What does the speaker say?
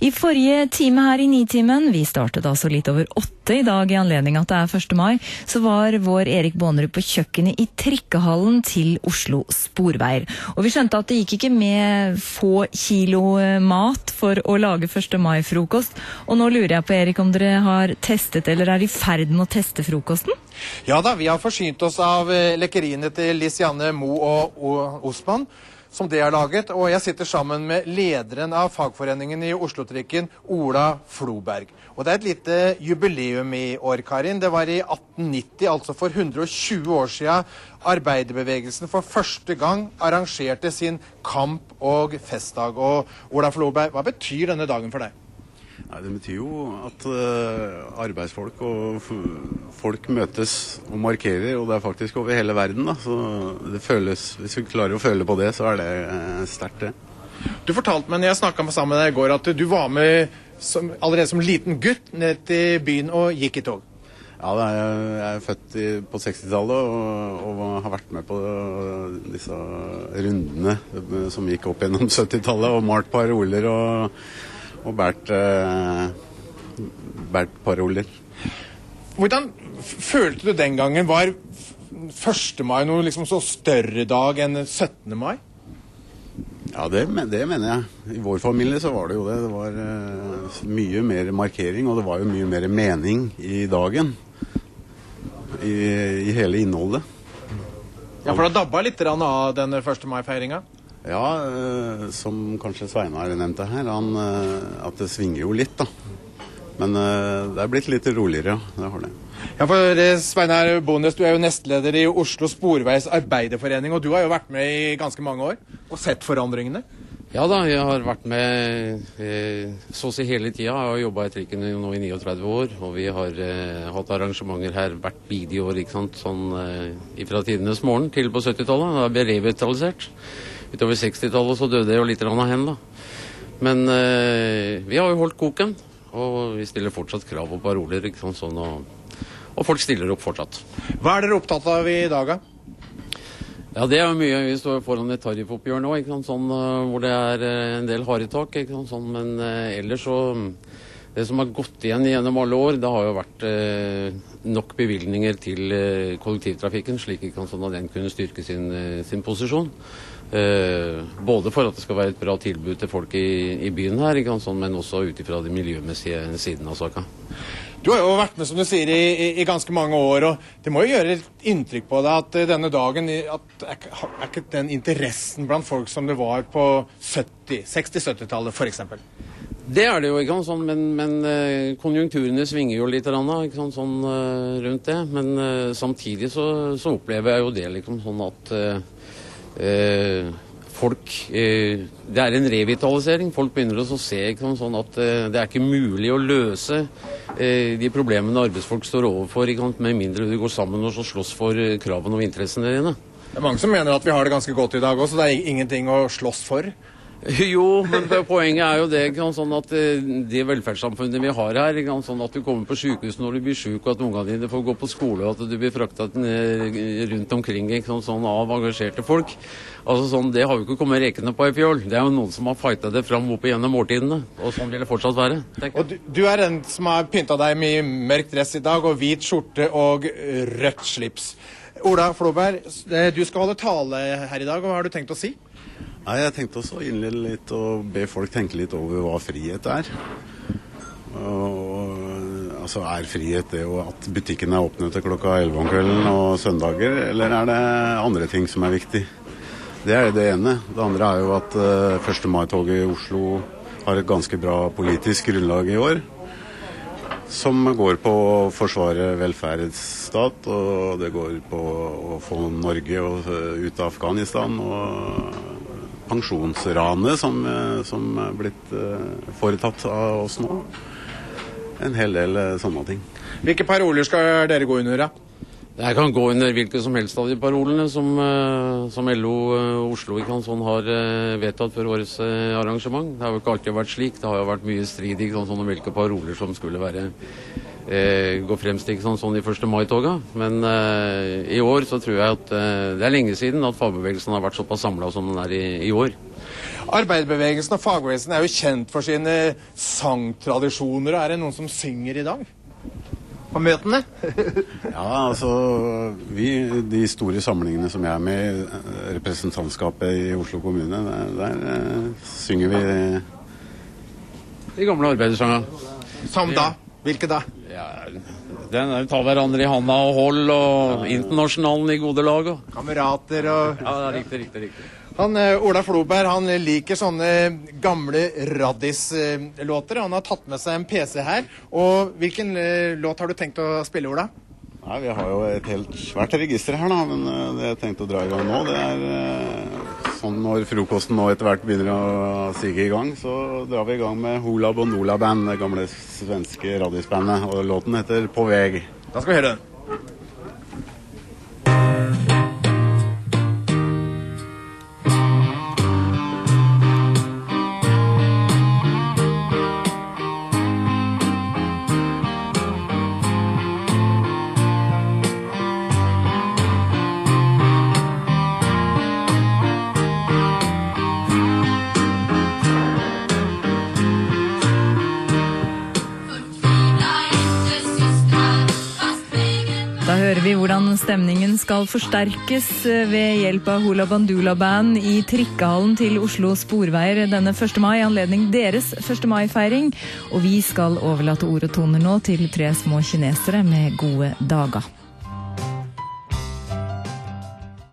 I forrige time her i Nitimen, vi startet altså litt over åtte i dag i anledning at det er 1. mai, så var vår Erik Baanerud på kjøkkenet i trikkehallen til Oslo Sporveier. Og vi skjønte at det gikk ikke med få kilo eh, mat for å lage 1. mai-frokost. Og nå lurer jeg på, Erik, om dere har testet eller er i ferd med å teste frokosten? Ja da, vi har forsynt oss av eh, lekkeriene til Liss Janne Mo og, og Osman som det har laget. Og jeg sitter sammen med lederen av fagforeningen i Oslo-trikken, Ola Floberg. Og det er et lite jubileum i år, Karin. Det var i 1890, altså for 120 år siden, arbeiderbevegelsen for første gang arrangerte sin kamp- og festdag. Og Ola Floberg, hva betyr denne dagen for deg? Nei, Det betyr jo at uh, arbeidsfolk og folk møtes og markerer, og det er faktisk over hele verden. da, så det føles, Hvis vi klarer å føle på det, så er det uh, sterkt, det. Du fortalte meg når jeg snakka sammen med deg i går, at du var med som, allerede som liten gutt ned til byen og gikk i tog. Ja, er, jeg er født i, på 60-tallet og, og, har vært med på disse rundene som gikk opp gjennom 70-tallet, og malt paroler og og båret eh, paroler. Hvordan følte du den gangen? Var 1. mai noe liksom så større dag enn 17. mai? Ja, det, det, mener jeg. I vår familie så var det jo det. Det var uh, mye mer markering, og det var jo mye mer mening i dagen. I, i hele innholdet. Ja, for det dabba litt av den 1. mai-feiringa? Ja, eh, som kanskje Sveinar nevnte her, han, eh, at det svinger jo litt, da. Men eh, det er blitt litt roligere, ja. Det har det. Ja, for Sveinar Bondes, du er jo nestleder i Oslo Sporveis Arbeiderforening, og du har jo vært med i ganske mange år og sett forandringene? Ja da, jeg har vært med eh, så å si hele tida. Jeg har jobba i trikken nå i 39 år. Og vi har eh, hatt arrangementer her hvert bidige år, ikke sant. Sånn eh, fra tidenes morgen til på 70-tallet. Da ble revitalisert. Utover 60-tallet så døde jeg jo litt av hen, da. Men eh, vi har jo holdt koken. Og vi stiller fortsatt krav og paroler. ikke sant, sånn, og, og, folk stiller opp fortsatt. Hva er dere opptatt av i dag, da? Ja, det er jo mye. Vi står foran et tariffoppgjør nå, ikke sant, sånn, eh, hvor det er eh, en del harde tak. Ikke sant, sånn, men eh, ellers så Det som har gått igjen gjennom alle år, det har jo vært eh, nok bevilgninger til eh, kollektivtrafikken, slik ikke sånn at den kunne styrke sin, sin posisjon. Eh, både for at det skal være et bra tilbud til folk i, i byen her, sånn, men også ut ifra de miljømessige siden av saka. Du har jo vært med som du sier, i, i, ganske mange år, og det må jo gjøre et inntrykk på deg at denne dagen at er, er ikke den interessen blant folk som det var på 60-70-tallet f.eks.? Det er det jo, ikke sant, sånn, men, men eh, konjunkturene svinger jo litt ikke sant, sånn, eh, rundt det. Men samtidig så, så, opplever jeg jo det liksom sånn at eh, folk eh, Det er en revitalisering. Folk begynner å se liksom, sånn at eh, det er ikke mulig å løse eh, de problemene arbeidsfolk står overfor, sant, med mindre du går sammen og slåss for eh, kravene og interessene dine. Det er mange som mener at vi har det ganske godt i dag òg, så det er ingenting å slåss for. Jo, men poenget er jo det sånn at eh, det velferdssamfunnet vi har her sånn At du kommer på sykehus når du blir syk, og at ungene dine får gå på skole, og at du blir frakta rundt omkring sånn, sånn, av engasjerte folk. Altså sånn, Det har jo ikke kommet rekende på ei fjøl. Det er jo noen som har fighta det fram opp igjennom måltidene. Og sånn vil det fortsatt være. Og du, du, er den som har pynta deg med mørk dress i dag, og hvit skjorte og rødt slips. Ola Floberg, du skal holde tale her i dag. og Hva har du tenkt å si? Nei, Jeg tenkte også å innlede litt og be folk tenke litt over hva frihet er. Og, altså, Er frihet det jo at butikken er åpnet til klokka 11 om kvelden og søndager, eller er det andre ting som er viktig? Det er det ene. Det andre er jo at uh, eh, 1. mai-toget i Oslo har et ganske bra politisk grunnlag i år. Som går på å forsvare velferdsstat, og det går på å få Norge ut av Afghanistan. og pensjonsranet som, eh, som er blitt uh, foretatt av oss nå. En hel del uh, sånne ting. Hvilke paroler skal dere gå under, da? Jeg kan gå under hvilke som helst av de parolene som, uh, som LO Oslo ikke sånn, har vedtatt for årets arrangement. Det har jo ikke alltid vært slik. Det har jo vært mye strid sånn, om hvilke paroler som skulle være eh, gå fremst ikke sånn, sånn i 1. mai-toga. Men eh, i år så tror jeg at eh, det er lenge siden at fagbevegelsen har vært såpass samla som den er i, i år. Arbeiderbevegelsen og fagbevegelsen er jo kjent for sine sangtradisjoner. Er det noen som synger i dag? På møtene? Ja, altså vi, De store samlingene som jeg er med i, eh, representantskapet i Oslo kommune, der, der eh, synger vi De gamle arbeidersangene. Som da? Hvilke da? Ja, den er ta hverandre i handa og hold, og internasjonalen i gode lag. Og. Kamerater og Ja, det er riktig, riktig, riktig. Han, eh, Ola Floberg han liker sånne gamle Raddis-låter. Han har tatt med seg en PC her. Og Hvilken eh, låt har du tenkt å spille, Ola? Nei, Vi har jo et helt svært register her, da. Men eh, det jeg tenkte å dra i gang nå, det er sånn når frokosten nå etter hvert begynner å sige i gang, så drar vi i gang med Hola Bondola Band, det gamle svenske radisbandet. Og låten heter På veg. Da skal vi høre den. Hører vi hvordan stemningen skal forsterkes eh, ved hjelp av Hula Bandula Band i trikkehallen til Oslo Sporveier denne 1. mai, anledning deres 1. mai-feiring. Og vi skal overlate ord og toner nå til tre små kinesere med gode dager.